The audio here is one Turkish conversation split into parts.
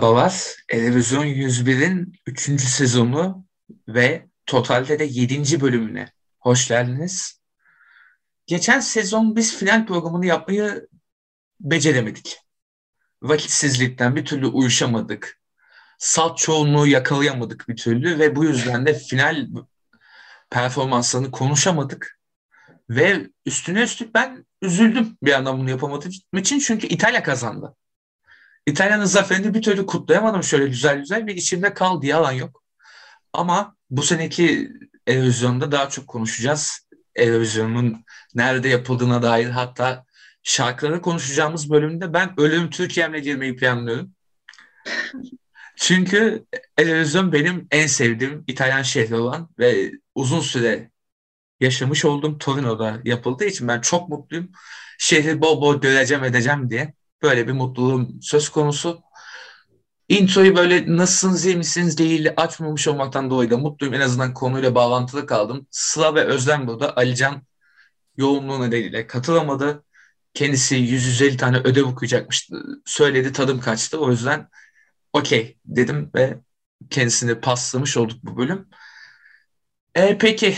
Merhabalar. Televizyon 101'in 3. sezonu ve totalde de 7. bölümüne hoş geldiniz. Geçen sezon biz final programını yapmayı beceremedik. Vakitsizlikten bir türlü uyuşamadık. Salt çoğunluğu yakalayamadık bir türlü ve bu yüzden de final performanslarını konuşamadık. Ve üstüne üstlük ben üzüldüm bir bunu yapamadığım için çünkü İtalya kazandı. İtalya'nın zaferini bir türlü kutlayamadım şöyle güzel güzel bir içimde kaldı yalan yok. Ama bu seneki Eurovision'da daha çok konuşacağız. Eurovision'un nerede yapıldığına dair hatta şarkıları konuşacağımız bölümde ben Ölüm Türkiye'mle girmeyi planlıyorum. Çünkü Eurovision benim en sevdiğim İtalyan şehri olan ve uzun süre yaşamış olduğum Torino'da yapıldığı için ben çok mutluyum. Şehri bol bol göreceğim edeceğim diye. Böyle bir mutluluğum söz konusu. Introyu böyle nasılsınız iyi misiniz değil açmamış olmaktan dolayı da mutluyum. En azından konuyla bağlantılı kaldım. Sıla ve Özlem burada. Alican yoğunluğu nedeniyle katılamadı. Kendisi 150 tane ödev okuyacakmış. Söyledi tadım kaçtı. O yüzden okey dedim ve kendisini paslamış olduk bu bölüm. E, peki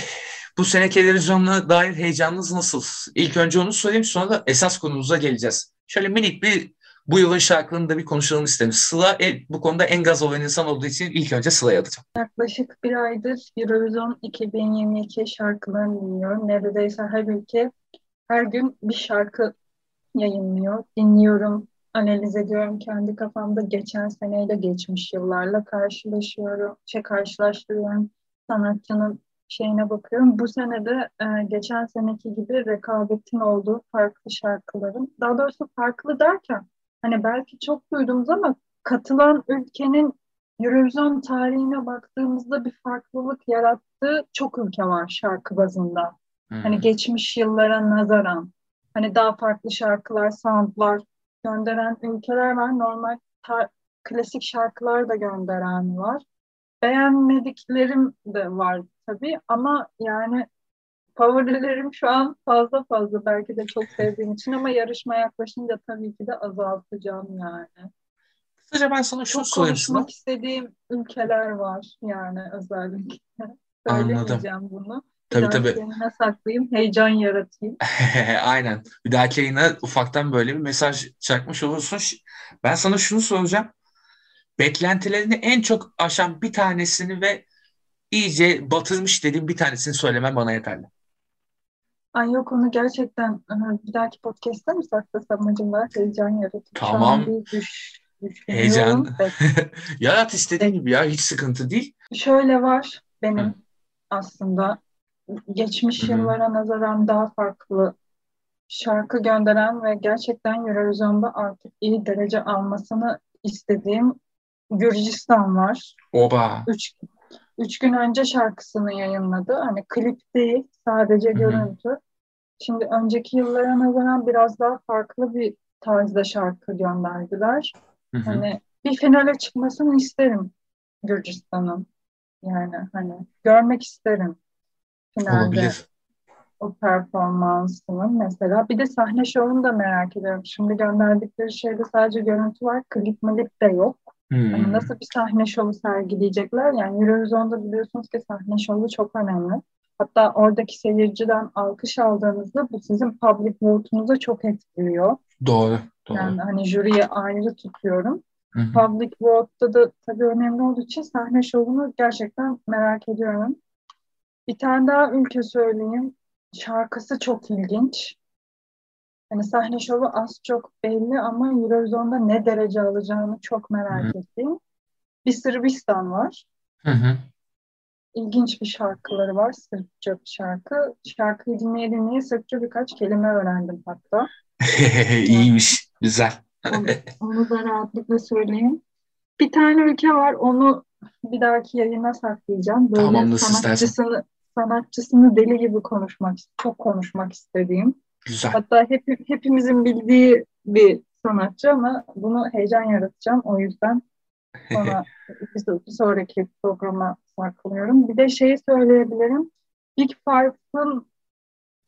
bu seneki televizyonla dair heyecanınız nasıl? İlk önce onu söyleyeyim sonra da esas konumuza geleceğiz. Şöyle minik bir bu yılın şarkılarını da bir konuşalım istedim. Sıla e, bu konuda en gaz olan insan olduğu için ilk önce Sıla'ya atacağım. Yaklaşık bir aydır Eurovision 2022 şarkılarını dinliyorum. Neredeyse her ülke her gün bir şarkı yayınlıyor. Dinliyorum, analiz ediyorum. Kendi kafamda geçen seneyle geçmiş yıllarla karşılaşıyorum, şey karşılaştırıyorum. Sanatçının şeyine bakıyorum. Bu sene de e, geçen seneki gibi rekabetin olduğu farklı şarkıların, daha doğrusu farklı derken hani belki çok duydunuz ama katılan ülkenin Eurovision tarihine baktığımızda bir farklılık yarattığı çok ülke var şarkı bazında. Hmm. Hani geçmiş yıllara nazaran hani daha farklı şarkılar, soundlar gönderen ülkeler var. Normal klasik şarkılar da gönderen var. Beğenmediklerim de var tabii ama yani favorilerim şu an fazla fazla belki de çok sevdiğim için ama yarışma yaklaşınca tabii ki de azaltacağım yani. Kısaca ben sana şunu çok konuşmak istediğim ülkeler var yani özellikle. Söylemeyeceğim bunu. Tabii tabii. Kendime saklayayım, heyecan yaratayım. Aynen. Bir dahaki yayına ufaktan böyle bir mesaj çakmış olursun. Ben sana şunu soracağım. Beklentilerini en çok aşan bir tanesini ve iyice batırmış dediğim bir tanesini söylemem bana yeterli. Ay yok onu gerçekten bir dahaki podcast'ta mı saklasam acaba heyecan yaratır. Tamam. düş, heyecan. Yarat istediğin gibi ya hiç sıkıntı değil. Şöyle var benim Hı. aslında geçmiş Hı-hı. yıllara nazaran daha farklı şarkı gönderen ve gerçekten Eurovision'da artık iyi derece almasını istediğim Gürcistan var. Oba. Üç, üç gün önce şarkısını yayınladı. Hani klip değil, sadece Hı-hı. görüntü. Şimdi önceki yıllara nazaran biraz daha farklı bir tarzda şarkı gönderdiler. Hı-hı. Hani bir finale çıkmasını isterim Gürcistan'ın. Yani hani görmek isterim finalde. Olabilir. O performansının mesela. Bir de sahne şovunu da merak ediyorum. Şimdi gönderdikleri şeyde sadece görüntü var. Klip milip de yok. Hmm. Yani nasıl bir sahne şovu sergileyecekler? Yani Eurovision'da biliyorsunuz ki sahne şovu çok önemli. Hatta oradaki seyirciden alkış aldığınızda bu sizin public vote'unuza çok etkiliyor. Doğru. doğru. Yani hani jüriye ayrı tutuyorum. Hı-hı. Public vote'da da tabii önemli olduğu için sahne şovunu gerçekten merak ediyorum. Bir tane daha ülke söyleyeyim. Şarkısı çok ilginç. Hani sahne şovu az çok belli ama Eurovision'da ne derece alacağını çok merak ettiğim. Bir Sırbistan var. Hı hı. İlginç bir şarkıları var. Sırpça bir şarkı. Şarkıyı dinleye dinleye Sırpça birkaç kelime öğrendim hatta. İyiymiş. Güzel. onu, onu da rahatlıkla söyleyeyim. Bir tane ülke var. Onu bir dahaki yayına saklayacağım. Böyle tamam, sanatçısını, sanatçısını deli gibi konuşmak, çok konuşmak istediğim. Güzel. Hatta hep, hepimizin bildiği bir sanatçı ama bunu heyecan yaratacağım. O yüzden sonra bir sonraki programa saklıyorum. Bir de şeyi söyleyebilirim. Big Five'ın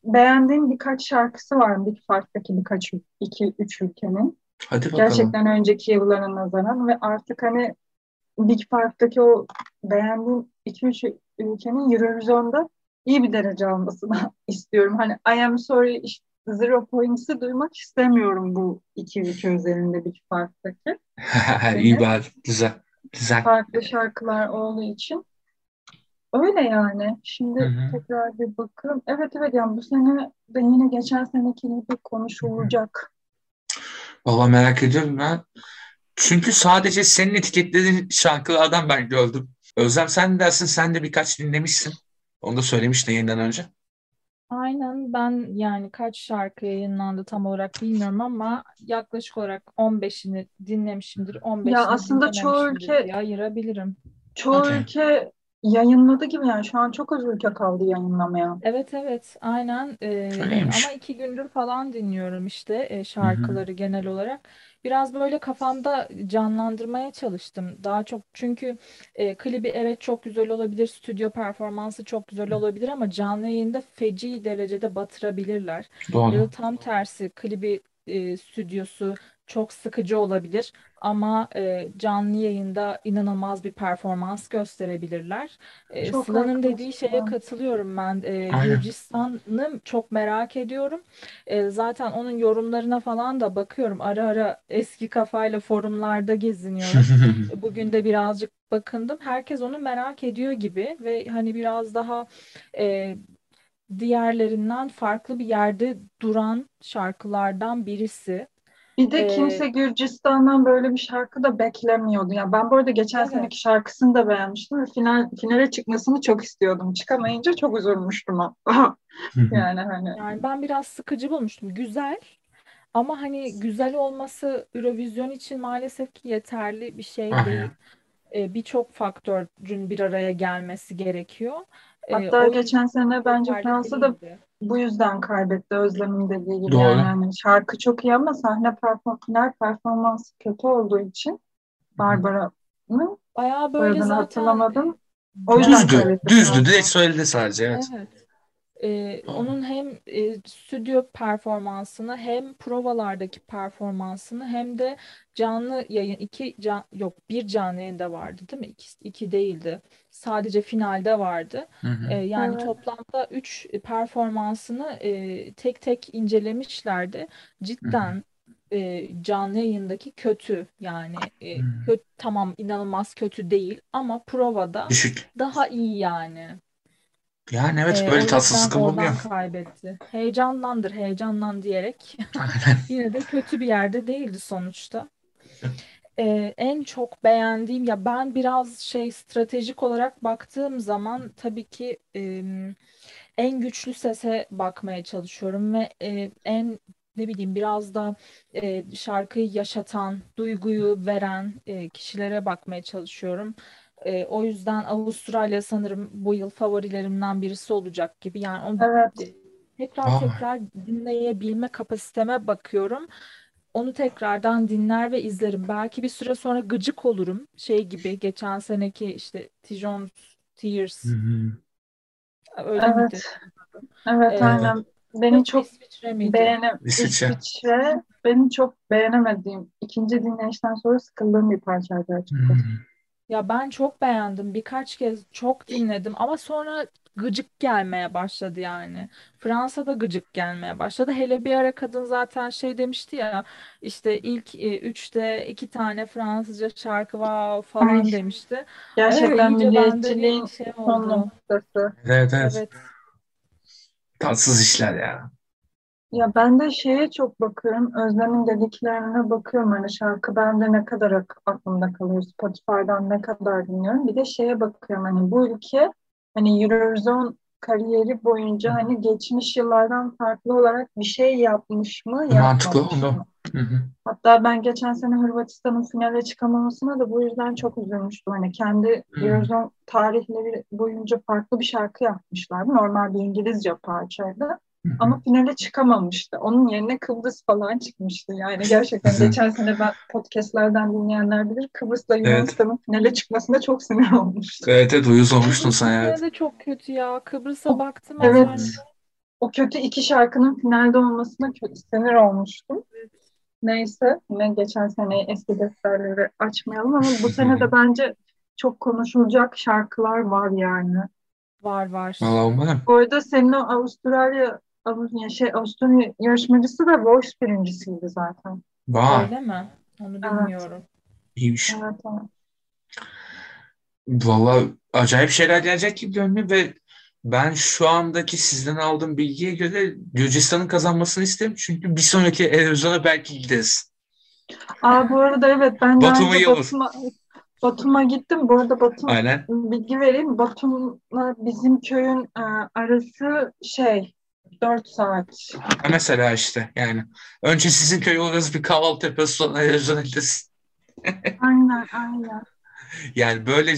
beğendiğim birkaç şarkısı var Big Five'daki birkaç iki üç ülkenin. Hadi bakalım. Gerçekten önceki yıllara nazaran ve artık hani Big Five'daki o beğendiğim 2-3 ülkenin Eurovision'da iyi bir derece almasını istiyorum. Hani I am sorry Zero Points'i duymak istemiyorum bu iki ülke üzerinde Big Five'daki. İyi bari. Güzel. Güzel. Farklı şarkılar olduğu için. Öyle yani. Şimdi Hı hı. tekrar bir bakıyorum. Evet evet yani bu sene de yine geçen seneki gibi konuşulacak. Valla merak ediyorum ben. Çünkü sadece senin etiketlediğin şarkılardan ben gördüm. Özlem sen dersin sen de birkaç dinlemişsin. Onu da söylemiştin yayından önce. Aynen ben yani kaç şarkı yayınlandı tam olarak bilmiyorum ama yaklaşık olarak 15'ini dinlemişimdir. 15'ini Ya aslında çoğu ülke ayırabilirim. çoğu Okey. ülke yayınladı gibi yani şu an çok az ülke kaldı yayınlamaya. Evet evet aynen Ee, Öyleymiş. ama iki gündür falan dinliyorum işte e, Hı hı. şarkıları genel olarak. Biraz böyle kafamda canlandırmaya çalıştım daha çok çünkü e, klibi evet çok güzel olabilir, stüdyo performansı çok güzel olabilir ama canlı yayında feci derecede batırabilirler. Ya da Doğru. tam tersi klibi e, stüdyosu çok sıkıcı olabilir ama e, canlı yayında inanılmaz bir performans gösterebilirler. E, Çok Sıla'nın dediği şeye katılıyorum ben. E, Aynen. Gürcistan'ı çok merak ediyorum. E, zaten onun yorumlarına falan da bakıyorum. Ara ara eski kafayla forumlarda geziniyorum. Bugün de birazcık bakındım. Herkes onu merak ediyor gibi ve hani biraz daha e, diğerlerinden farklı bir yerde duran şarkılardan birisi. Bir de Ee, kimse Gürcistan'dan böyle bir şarkı da beklemiyordu. Yani ben bu arada geçen evet. seneki şarkısını da beğenmiştim ve final, finale çıkmasını çok istiyordum. Çıkamayınca çok üzülmüştüm hatta. Yani hani Yani ben biraz sıkıcı bulmuştum. Güzel ama hani güzel olması Eurovision için maalesef ki yeterli bir şey değil. Aynen. Ee, birçok faktörün bir araya gelmesi gerekiyor. Ee, hatta o geçen sene bence yeterli Fransa da değildi. Bu yüzden kaybetti Özlem'in dediği gibi. Doğru. Yani hani şarkı çok iyi ama sahne perform final performansı kötü olduğu için Barbara'nın Bayağı böyle zaten hatırlamadım. O yüzden Düzdü. Düzdü. Direkt söyledi sadece. Evet. Evet. Ee, onun hem e, stüdyo performansını hem provalardaki performansını hem de canlı yayın iki can, yok bir canlı yayında vardı değil mi? İki, iki değildi. Sadece finalde vardı. Hı hı. Ee, yani Evet. toplamda üç performansını e, tek tek incelemişlerdi. Hı hı. Cidden e, canlı yayındaki kötü yani e, Hı. kötü, tamam inanılmaz kötü değil ama provada Düşük. daha iyi yani. Yani evet Ee, böyle tatsızlık oluyor. kaybetti. Heyecanlandır, heyecanlan diyerek yine de kötü bir yerde değildi sonuçta. Ee, en çok beğendiğim ya ben biraz şey stratejik olarak baktığım zaman tabii ki em, en güçlü sese bakmaya çalışıyorum ve e, en ne bileyim biraz da e, şarkıyı yaşatan, duyguyu veren e, kişilere bakmaya çalışıyorum. E, o yüzden Avustralya sanırım bu yıl favorilerimden birisi olacak gibi. Yani o Evet. tekrar Vay. tekrar dinleyebilme kapasiteme bakıyorum. Onu tekrardan dinler ve izlerim. Belki bir süre sonra gıcık olurum. Şey gibi geçen seneki işte Tijon Tears Hı hı. öyle miydi? Evet. Evet Ee, aynen. Beni çok beğene İsviçre. İsviçre benim çok beğenemediğim ikinci dinleyişten sonra sıkıldığım bir parçaydı açıkçası. hı. Ya ben çok beğendim. Birkaç kez çok dinledim ama sonra gıcık gelmeye başladı yani. Fransa'da gıcık gelmeye başladı. Hele bir ara kadın zaten şey demişti ya işte ilk e, üçte iki tane Fransızca şarkı wow Ay falan demişti. Evet, gerçekten iyice bende bir milliyetçiliğin şey son oldu. noktası. Evet evet. Evet. Tatsız işler ya. Ya ben de şeye çok bakıyorum. Özlem'in dediklerine bakıyorum. Hani şarkı bende ne kadar ak- aklımda kalıyor. Spotify'dan ne kadar dinliyorum. Bir de şeye bakıyorum. Hani bu ülke hani Eurovision kariyeri boyunca hani geçmiş yıllardan farklı olarak bir şey yapmış mı, Mantıklı yapmamış mı? Hı hı. Hatta ben geçen sene Hırvatistan'ın finale çıkamamasına da bu yüzden çok üzülmüştüm. Hani kendi. Eurovision tarihleri boyunca farklı bir şarkı yapmışlardı. Normal bir İngilizce parçaydı. Ama finale çıkamamıştı. Onun yerine Kıbrıs falan çıkmıştı. Yani gerçekten Güzel. geçen sene ben podcastlerden dinleyenler bilir. Kıbrıs'la Evet. Yunanistan'ın finale çıkmasına çok sinir olmuştum. Evet evet uyuz olmuştun sen evet. de çok kötü ya. Kıbrıs'a O, baktım evet, önce. o kötü iki şarkının finalde olmasına kötü sinir olmuştum. Neyse yine geçen seneyi eski defterleri açmayalım ama bu sene de bence çok konuşulacak şarkılar var yani. Var var. Valla umarım. Bu arada senin o Avustralya Avusturya şey Avusturya yarışmacısı da Voice birincisiydi zaten. Vay, Öyle mi? Onu Evet. bilmiyorum. iyiymiş. Evet, evet. Valla acayip şeyler gelecek gibi görünüyor ve ben şu andaki sizden aldığım bilgiye göre Gürcistan'ın kazanmasını isterim. Çünkü bir sonraki Eurovision'a belki gideriz. Aa bu arada evet ben Yavuz. Batum'a Batum'a gittim. Bu arada Batum Aynen. bilgi vereyim. Batum'la bizim köyün e, arası şey 4 saat. Ha, Mesela işte yani. Önce sizin köye uğrarız bir kahvaltı yaparız sonra gideriz. Aynen aynen. Yani böyle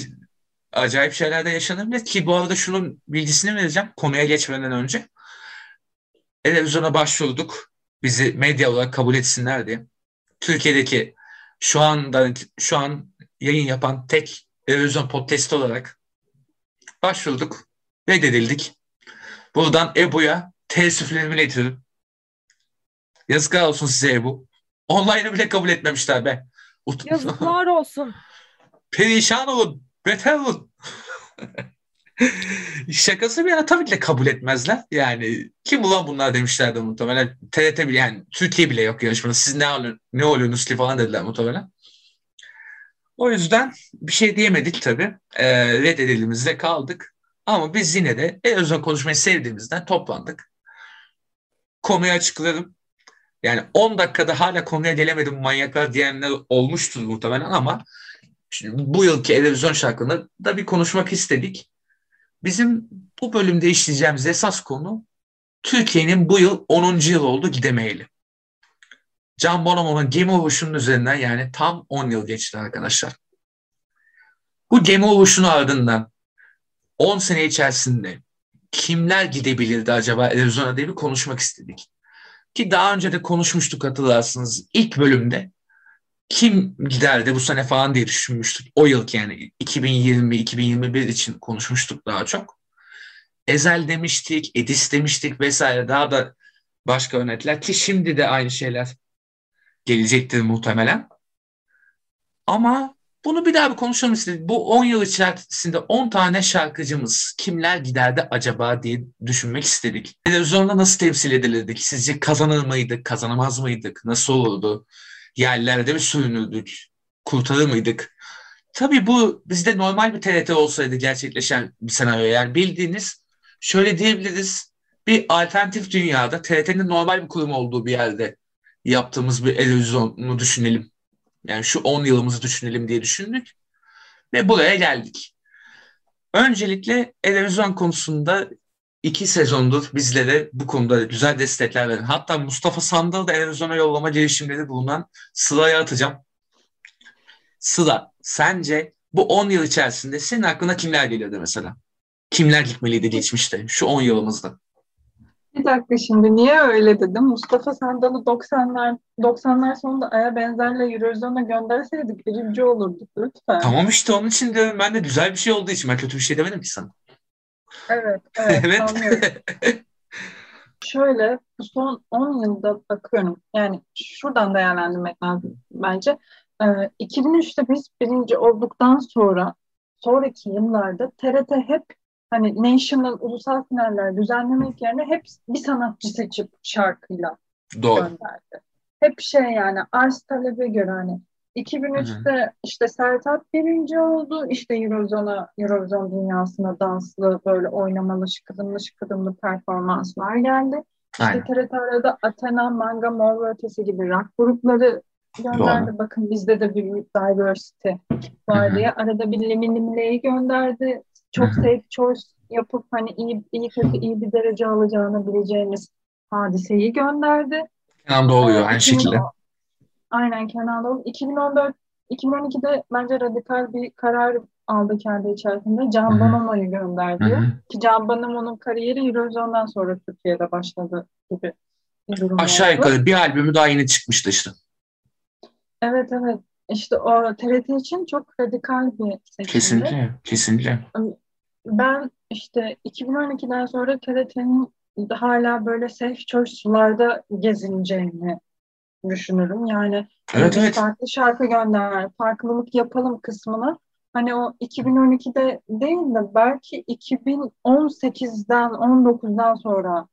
acayip şeyler de yaşanabilir ki bu arada şunun bilgisini vereceğim konuya geçmeden önce. Televizyona başvurduk. Bizi medya olarak kabul etsinler diye. Türkiye'deki şu anda şu an yayın yapan tek televizyon podcast olarak başvurduk. Reddedildik. Buradan Ebu'ya teessüflerimi iletiyorum. Yazıklar olsun size Ebu. Online'ı bile kabul etmemişler be. Yazıklar olsun. Perişan olun. Beter olun. Şakası bir yana tabii ki kabul etmezler. Yani kim ulan bunlar demişlerdi muhtemelen. TRT bile yani Türkiye bile yok yarışmada. Siz ne, alın, ne oluyorsunuz ki falan dediler muhtemelen. O yüzden bir şey diyemedik tabii. Ee, reddedildiğimizde kaldık. Ama biz yine de en azından konuşmayı sevdiğimizden toplandık. Konuyu açıkladım. Yani 10 dakikada hala konuya gelemedim manyaklar diyenler olmuştur muhtemelen ama bu yılki televizyon şarkını da bir konuşmak istedik. Bizim bu bölümde işleyeceğimiz esas konu Türkiye'nin bu yıl 10. yıl oldu gidemeyeli. Can Bonomo'nun Gemi Ovuşu'nun üzerinden yani tam 10 yıl geçti arkadaşlar. Bu Gemi Ovuşu'nun ardından 10 sene içerisinde kimler gidebilirdi acaba televizyona diye bir konuşmak istedik. Ki daha önce de konuşmuştuk hatırlarsınız ilk bölümde kim giderdi bu sene falan diye düşünmüştük. O yılki yani 2020-2021 için konuşmuştuk daha çok. Ezel demiştik, Edis demiştik vesaire daha da başka örnekler ki şimdi de aynı şeyler gelecektir muhtemelen. Ama bunu bir daha bir konuşalım istedik. Bu 10 yıl içerisinde 10 tane şarkıcımız kimler giderdi acaba diye düşünmek istedik. Televizyonda nasıl temsil edilirdik? Sizce kazanır mıydık, kazanamaz mıydık? Nasıl olurdu? yerlerde mi sürünürdük? Kurtarır mıydık? Tabii bu bizde normal bir TRT olsaydı gerçekleşen bir senaryo. Yani bildiğiniz şöyle diyebiliriz bir alternatif dünyada TRT'nin normal bir kurum olduğu bir yerde yaptığımız bir televizyonu düşünelim. Yani şu 10 yılımızı düşünelim diye düşündük. Ve buraya geldik. Öncelikle televizyon konusunda iki sezondur bizlere bu konuda güzel destekler veren. Hatta Mustafa Sandal'ı da televizyona yollama girişimleri bulunan Sıla'ya atacağım. Sıla, sence bu 10 yıl içerisinde senin aklına kimler geliyordu mesela? Kimler gitmeliydi geçmişte, şu 10 yılımızda? Bir dakika şimdi niye öyle dedim? Mustafa Sandal'ı 90'lar 90'lar sonunda Aya Benzer'le Eurovision'a gönderseydik birinci olurduk lütfen. Tamam işte onun için diyorum ben de güzel bir şey olduğu için ben kötü bir şey demedim ki sana. Evet, evet, Evet. Şöyle bu son 10 yılda bakıyorum. Yani şuradan değerlendirmek lazım bence. Ee, 2003'te biz birinci olduktan sonra sonraki yıllarda TRT hep hani national ulusal finaller düzenlemek yerine hep bir sanatçı seçip şarkıyla Doğru. gönderdi. Hep şey yani arz talebe göre hani 2003'te işte Sertab birinci oldu. İşte Eurozone'a, Eurozone dünyasına danslı böyle oynamalı şıkıdımlı şıkıdımlı performanslar geldi. İşte Aynen. TRT'de Athena, Manga, Mor ve Ötesi gibi rock grupları gönderdi. Bakın bizde de bir diversity var diye. Arada bir Limi Limi'leyi gönderdi. Çok safe choice yapıp hani iyi, iyi kötü iyi bir derece alacağını bileceğimiz hadiseyi gönderdi. Kenan Doğuluyor Ee, aynı 2010 şekilde. Aynen Kenan Doğulu. 2014 2012'de bence radikal bir karar aldı kendi içerisinde. Can. Bonomo'yu gönderdi. hı. Ki Can Bonomo'nun kariyeri Eurovision'dan sonra Türkiye'de başladı gibi bir durum Aşağı oldu. yukarı bir albümü daha yeni çıkmıştı işte. Evet evet. İşte o TRT için çok radikal bir seçimdi. Kesinlikle, kesinlikle. Ben işte 2012'den sonra TRT'nin hala böyle safe choice sularda gezineceğini düşünürüm. Yani Evet evet. farklı şarkı gönder, farklılık yapalım kısmını hani o 2012'de değil de belki 2018'den 19'dan sonra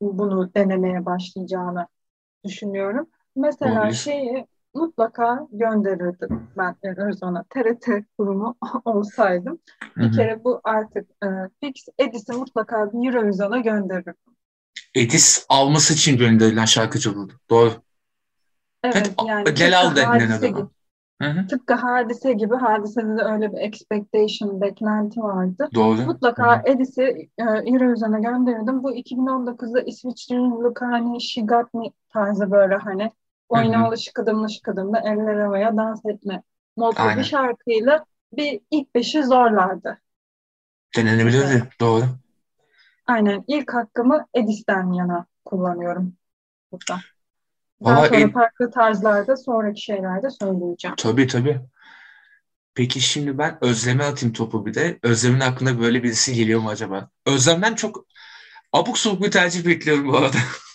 bunu denemeye başlayacağını düşünüyorum. Mesela Olabilir. şeyi mutlaka gönderirdim ben Eurozone'a. TRT kurumu olsaydım. Hı Bir kere bu artık e, fix. Edis'i mutlaka bir Eurovision'a gönderirdim. Edis alması için gönderilen şarkıcı oldu. Doğru. Evet Evet, yani Celal denilen adama. gibi. Hı hı. Tıpkı hadise gibi hadisede de öyle bir expectation, beklenti vardı. Doğru. Mutlaka hı. Edis'i e, Eurovision'a gönderirdim. Bu 2019'da İsviçre'nin Lukani, Me tarzı böyle hani Oynalı şıkıdımlı şıkıdımlı eller havaya dans etme modlu bir şarkıyla bir ilk beşi zorlardı. Denenebilirdi. Doğru. Aynen ilk hakkımı Edis'ten yana kullanıyorum burada. Daha sonra Ed- farklı tarzlarda sonraki şeylerde söyleyeceğim. tabii tabii. Peki şimdi ben Özlem'e atayım topu bir de. Özlem'in aklına böyle birisi geliyor mu acaba? Özlem'den çok abuk sabuk bir tercih bekliyorum bu arada.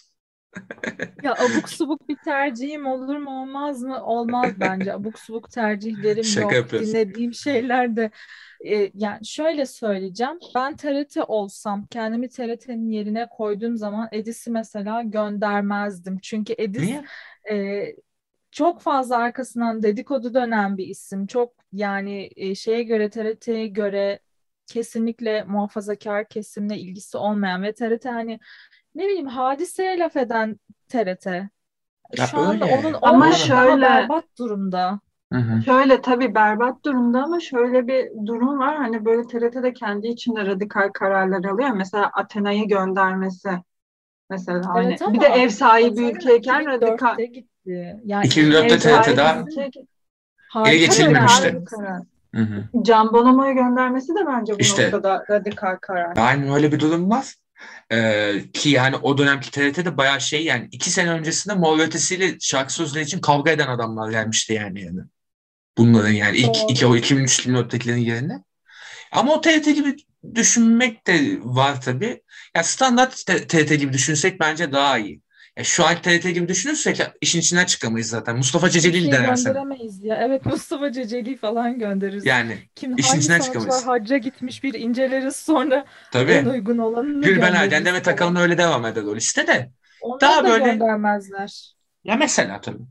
Ya abuk subuk bir tercihim olur mu olmaz mı? Olmaz bence. Abuk subuk tercihlerim Şaka yok. yapıyorsun. Dinlediğim şeyler de e, yani şöyle söyleyeceğim. Ben TRT olsam kendimi TRT'nin yerine koyduğum zaman Edis'i mesela göndermezdim. Çünkü Edis e, çok fazla arkasından dedikodu dönen bir isim. Çok yani e, şeye göre TRT'ye göre kesinlikle muhafazakar kesimle ilgisi olmayan ve TRT hani ne bileyim hadiseye laf eden TRT. Ya Şu anda öyle. onun Ama şöyle berbat durumda. Hı hı. Şöyle tabii berbat durumda ama şöyle bir durum var. Hani böyle TRT de kendi içinde radikal kararlar alıyor. Mesela Athena'yı göndermesi mesela hani Evet bir de ama ev sahibi ülkeyken radikal 2004'te gitti. Yani 2004'te ev sahibi TRT daha ülke ele geçirilmemişti. Hı hı. Can Bonomo'yu göndermesi de bence bu İşte noktada radikal karar. aynen öyle bir durum var. Ee, ki yani o dönemki TRT'de bayağı şey yani iki sene öncesinde Mor Ötesi'yle şarkı sözleri için kavga eden adamlar gelmişti yani. yani. Bunların yani ilk iki, Doğru. o 2003-2004'tekilerin yerine. Ama o TRT gibi düşünmek de var tabii. Ya standart TRT gibi düşünsek bence daha iyi. Ya şu an TRT gibi düşünürsek işin içinden çıkamayız zaten. Mustafa Ceceli'yi Kimseyi denersen. gönderemeyiz ya. Evet Mustafa Ceceli falan göndeririz. Yani Kim işin içinden çıkamayız. hacca gitmiş bir inceleriz sonra en Tabii. uygun olanını Gülben Ergen, Demet Akalın öyle devam eder o listede. Onları Daha da böyle göndermezler. ya mesela tabii.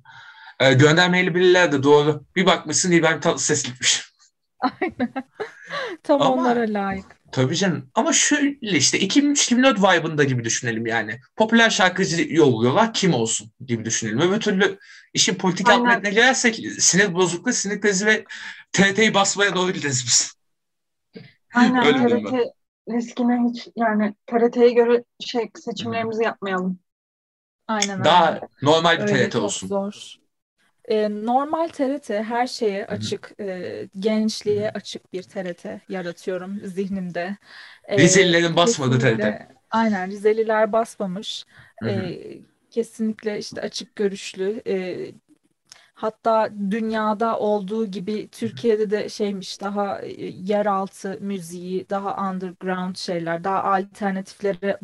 Ee, göndermeyeli bilirler de doğru. Bir bakmışsın İbrahim Tatlıses gitmiş. Aynen. Tam Ama onlara layık. Tabii canım. Ama şöyle işte 2003-2004 vibe'ında gibi düşünelim yani. Popüler şarkıcı yolluyorlar kim olsun gibi düşünelim. Öbür türlü işin politik alt Aynen. metnine girersek sinir bozukluğu, sinir krizi ve TRT'yi basmaya doğru gideriz biz. Aynen Öyle. TRT riskine hiç yani TRT'ye göre şey seçimlerimizi yapmayalım. Aynen. Daha normal bir Öyle TRT olsun. zor. Ee, normal TRT her şeye Hı hı. açık, e, Hı gençliğe hı. açık bir TRT yaratıyorum zihnimde. Ee, Rizelilerin basmadığı TRT. aynen Rizeliler basmamış. Hı hı. Ee, kesinlikle işte açık görüşlü. e, hatta dünyada olduğu gibi Türkiye'de de şeymiş daha e, yeraltı müziği, daha underground şeyler, daha alternatiflere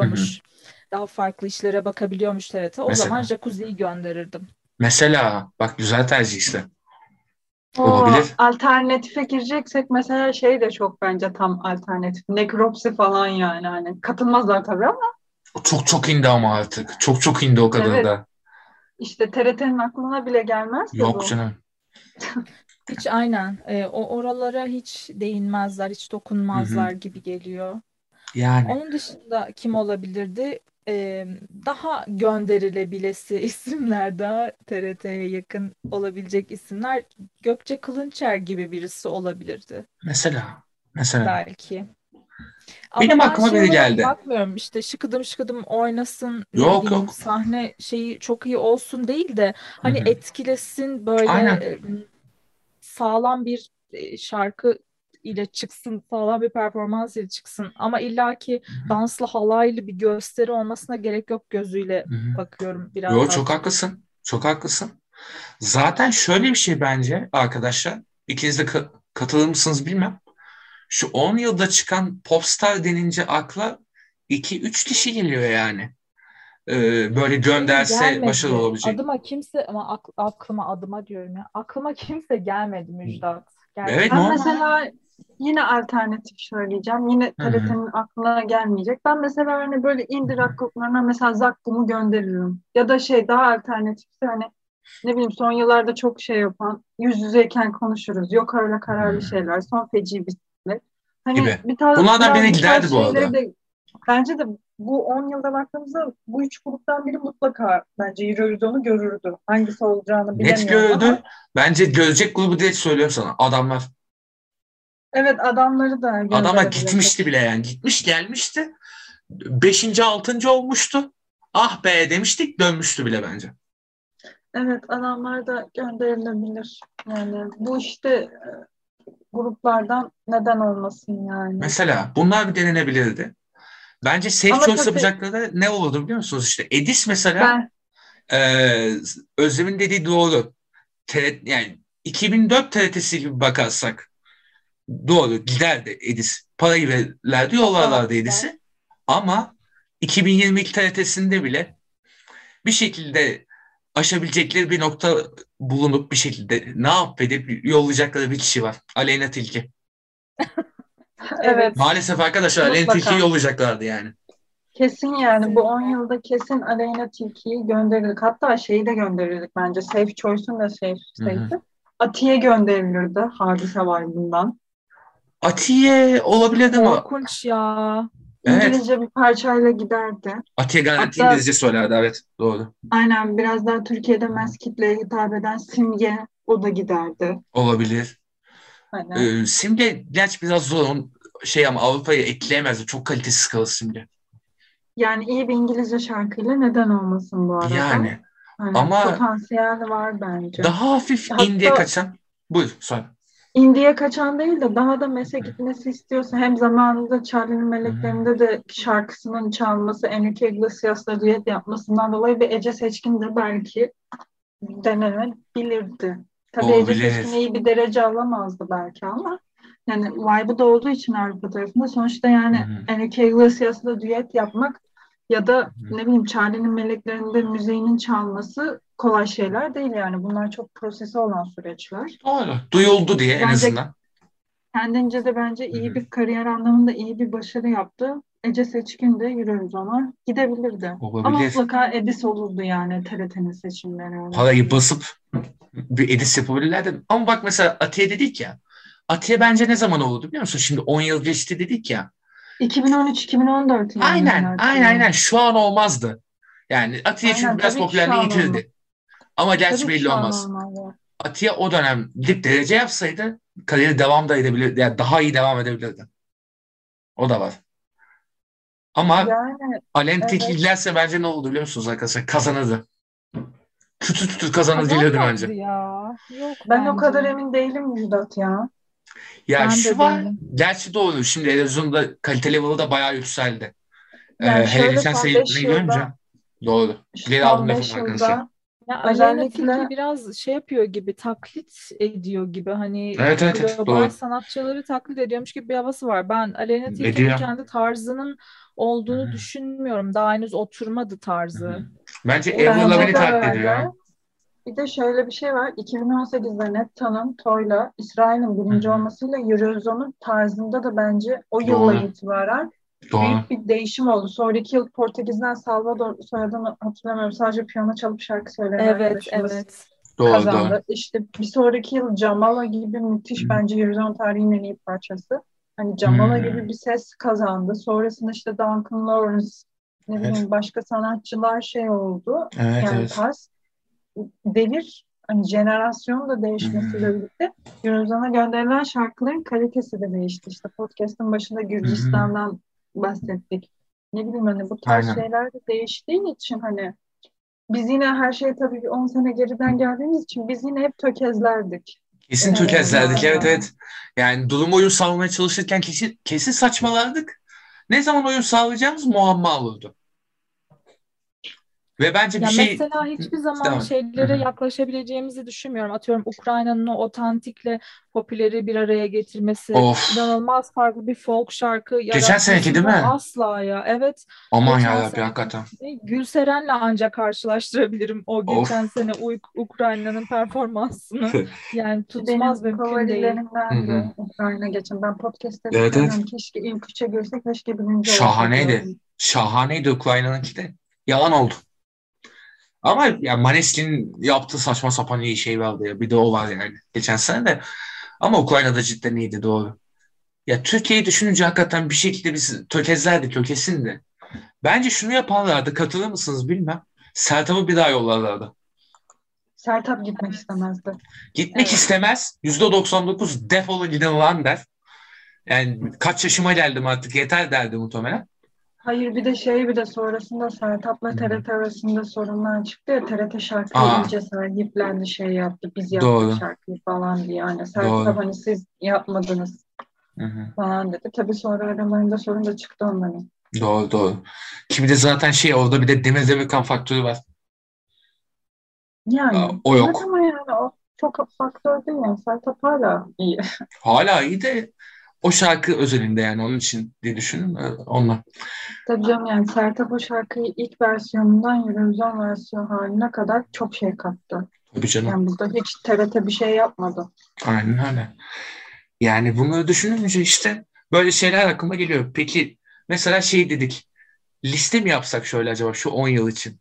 Hı hı. bakabiliyormuş. Daha farklı işlere bakabiliyormuş TRT. O zaman Mesela. Jacuzzi'yi gönderirdim. Mesela bak güzel tercih işte. Olabilir. alternatife gireceksek mesela şey de çok bence tam alternatif. Nekropsi falan yani hani katılmazlar tabii ama Çok çok indi ama artık. Çok çok indi o kadar evet da. işte TRT'nin aklına bile gelmez Yok bu. canım. Hiç aynen e, o oralara hiç değinmezler, hiç dokunmazlar gibi geliyor. Yani. Onun dışında kim olabilirdi? E, daha gönderilebilesi isimler, daha TRT'ye yakın olabilecek isimler Gökçe Kılınçer gibi birisi olabilirdi Mesela. Mesela. belki. Ama Benim ben aklıma şey biri geldi. bakmıyorum işte şıkıdım şıkıdım oynasın Yok bileyim yok. sahne şeyi çok iyi olsun değil de hani hı. etkilesin böyle Aynen. sağlam bir şarkı ile çıksın, sağlam bir performans ile çıksın. Ama illaki danslı halaylı bir gösteri olmasına gerek yok gözüyle Hı hı. bakıyorum biraz Yo daha çok haklısın. Çok haklısın. Zaten şöyle bir şey bence arkadaşlar. İkiniz de ka- katılır mısınız bilmem. Şu 10 yılda çıkan popstar denince akla 2-3 kişi geliyor yani. e, böyle gönderse Gelmedi. başarılı olabilecek. Adıma kimse ama ak- aklıma adıma diyorum ya. Aklıma kimse gelmedi Müjdat. Gerçekten. Evet, Ben normal. mesela yine alternatif söyleyeceğim. Yine. TRT'nin aklına gelmeyecek. Ben mesela hani böyle indie rock gruplarına mesela Zakkum'u gönderirim. Ya da şey daha alternatifse hani ne bileyim son yıllarda çok şey yapan yüz yüzeyken konuşuruz. Yok öyle kararlı şeyler. Son feci bisiklet. Hani Gibi. bir tarz, Bunlardan biraz birine bu tarz giderdi bu arada. de- bence de bu 10 yılda baktığımızda bu üç gruptan biri mutlaka bence Eurovision'u görürdü. Hangisi olacağını Net bilemiyorum ama. Bence görecek grubu direkt söylüyorum sana. Adamlar. Evet adamları da gönderebilir. gitmişti bile yani. Gitmiş gelmişti. Beşinci, altıncı olmuştu. Ah be demiştik dönmüştü bile bence. Evet, adamlar da gönderilebilir. Yani bu işte e, gruplardan neden olmasın yani. Mesela bunlar bir denenebilirdi. Bence safe Ama choice tabii- yapacakları ne olurdu biliyor musunuz? İşte Edis mesela Ben Ee, Özlem'in dediği doğru. TRT, yani 2004 TRT'si gibi bakarsak doğru giderdi Edis. Parayı verirlerdi yollarlardı. Edis'i. Ama 2022 TRT'sinde bile bir şekilde aşabilecekleri bir nokta bulunup bir şekilde ne yap edip yollayacakları bir kişi var. Aleyna Tilki. evet Maalesef arkadaşlar Aleyna Mutlaka. Tilki'yi yollayacaklardı yani. kesin yani bu 10 Kesinlikle. yılda kesin Aleyna Tilki'yi gönderirdik. Hatta şeyi de gönderirdik bence. Safe Choice'un da safe safe'i. Atiye gönderilirdi. Hadise var bundan. Atiye olabilirdi ama Korkunç ya. Evet. İngilizce bir parçayla giderdi. Atiye garanti Hatta- İngilizce söylerdi evet doğru. Aynen biraz daha Türkiye'de mass kitleye hitap eden Simge o da giderdi. Olabilir. Ee, Simge gerçi biraz zor. Onun şey ama Avrupa'yı ekleyemezdi. Çok kalitesiz kalır Simge. Yani iyi bir İngilizce şarkıyla neden olmasın bu arada? Yani Hani ama- potansiyel var bence. daha hafif Hatta- indie kaçan. Buyur söyle. Indi'ye kaçan değil de daha da MES'e gitmesi istiyorsa hem zamanında Charlie'nin Meleklerinde de şarkısının çalması, Enrique Iglesias'la düet yapmasından dolayı bir Ece Seçkin de belki denenebilirdi. Tabii Ece. Seçkin iyi bir derece alamazdı belki ama yani vibe'ı da olduğu için Avrupa tarafında sonuçta yani. Enrique Iglesias'la düet yapmak ya da ne bileyim Charlie'nin Meleklerinde müziğinin çalması kolay şeyler değil yani. Bunlar çok prosesi olan süreçler. Doğru. Duyuldu diye en Bence- azından. Kendince de bence iyi bir kariyer anlamında iyi bir başarı yaptı. Ece Seçkin de Eurovision'a gidebilirdi. Ama Olabilir. mutlaka Edis olurdu yani TRT'nin seçimleri. Parayı basıp bir edis yapabilirlerdi. Ama bak mesela Atiye dedik ya. Atiye bence ne zaman oldu biliyor musun? Şimdi 10 yıl geçti dedik ya. 2013-2014 yani. Aynen, aynen, aynen. Şu an olmazdı. Yani Atiye Aynen, çünkü biraz popülerliği yitirdi. Ama gerçi belli olmaz. olmaz. Atiye o dönem gidip derece yapsaydı kariyeri devam da edebilirdi. Yani daha iyi devam edebilirdi. O da var. Ama Yani Alem evet. Tilki giderse bence ne oldu biliyor musunuz arkadaşlar? Kazanırdı. Kütür kütür kazanır gelirdi bence. ya. Yok ben o bence. kadar emin değilim Müjdat ya. Ya Ben de şu var. değilim. Gerçi doğru. Şimdi televizyonda kalite level'ı da bayağı yükseldi. Ee, Yani hele şöyle geçen yılda- görünce. Doğru. Geri aldım 5 lafımı arkadaşlar. Ya Özellikle- biraz şey yapıyor gibi taklit ediyor gibi hani Evet, evet, evet, global doğru. sanatçıları taklit ediyormuş gibi bir havası var. Ben Aleyna Tilki'nin kendi tarzının olduğunu Hı. düşünmüyorum. Daha henüz oturmadı tarzı. Bence Bence Avril Lavigne'i de taklit ediyor. Bir de şöyle bir şey var. 2018'de Netta'nın Toy'la İsrail'in birinci Hı hı. olmasıyla Eurovision'un tarzında da bence o yılla Doğru. itibaren Doğru. büyük bir değişim oldu. Sonraki yıl Portekiz'den Salvador soyadını hatırlamıyorum. Sadece piyano çalıp şarkı söyleyen Evet, evet. Doğru, kazandı. doğru. İşte bir sonraki yıl Jamala gibi müthiş Hı. bence Eurovision tarihinin en iyi parçası. Hani Jamala Hı. gibi bir ses kazandı. Sonrasında işte Duncan Lawrence ne Evet. bileyim başka sanatçılar şey oldu. Evet, Yani evet. tarz devir hani jenerasyon da değişmesiyle birlikte Eurovision'a gönderilen şarkıların kalitesi de değişti. İşte podcast'ın başında Gürcistan'dan bahsettik. Ne bileyim hani bu tarz Aynen. şeyler de değiştiği için hani biz yine her şey tabii bir 10 sene geriden geldiğimiz için biz yine hep tökezlerdik. Kesin tökezlerdik. Evet, evet. Yani durum oyun sağlamaya çalışırken kesin, kesin saçmalardık. Ne zaman oyun sağlayacağımız muamma olurdu. Ve bence bir Ya şey mesela hiçbir zaman Tamam. şeylere yaklaşabileceğimizi düşünmüyorum. Atıyorum Ukrayna'nın o otantikle popüleri bir araya getirmesi, Of. inanılmaz farklı bir folk şarkı Geçen seneki değil mi? asla ya. Evet, Aman yarabbim sene hakikaten. Gülseren'le ancak karşılaştırabilirim o Of. geçen sene Uy- Ukrayna'nın performansını. Yani tutmaz Benim mümkün değil. de hı. Ukrayna geçen. Ben podcast'te Evet evet. Keşke ilk üçe girsek, keşke birinci Şahaneydi. Şahaneydi Ukrayna'nınki de. Yalan oldu. Ama ya Maneskin yaptığı saçma sapan iyi şey vardı ya. Bir de o var yani. Geçen sene de. Ama Ukrayna'da cidden iyiydi doğru. Ya Türkiye'yi düşününce hakikaten bir şekilde biz tökezlerdik o kesin de. Bence şunu yaparlardı. Katılır mısınız bilmem. Sertab'ı bir daha yollarlardı. Sertab gitmek istemezdi. Gitmek Evet. istemez. %99 defolun gidin lan der. Yani kaç yaşıma geldim artık yeter derdi muhtemelen. Hayır bir de şey bir de sonrasında Sertab'la. TRT arasında sorunlar çıktı ya TRT şarkıyı Aa, iyice sahiplendi şey yaptı biz yaptık doğru. şarkıyı falan diye yani Sertab Doğru. hani siz yapmadınız Hı hı. falan dedi. Tabii sonra aralarında sorun da çıktı onların. Doğru doğru. Ki bir de zaten şey orada bir de Demir Demirkan faktörü var. Aa, Yani O evet yok. ama yani o çok faktör değil yani Sertab hala iyi. Hala iyi de o şarkı özelinde yani onun için diye düşünün. Onunla. Tabii canım yani Sertab o şarkıyı ilk versiyonundan Eurovision versiyon haline kadar çok şey kattı. Tabii canım. Yani burada hiç TRT bir şey yapmadı. Aynen öyle. Yani bunu düşününce işte böyle şeyler aklıma geliyor. Peki mesela şey dedik. Liste mi yapsak şöyle acaba şu 10 yıl için?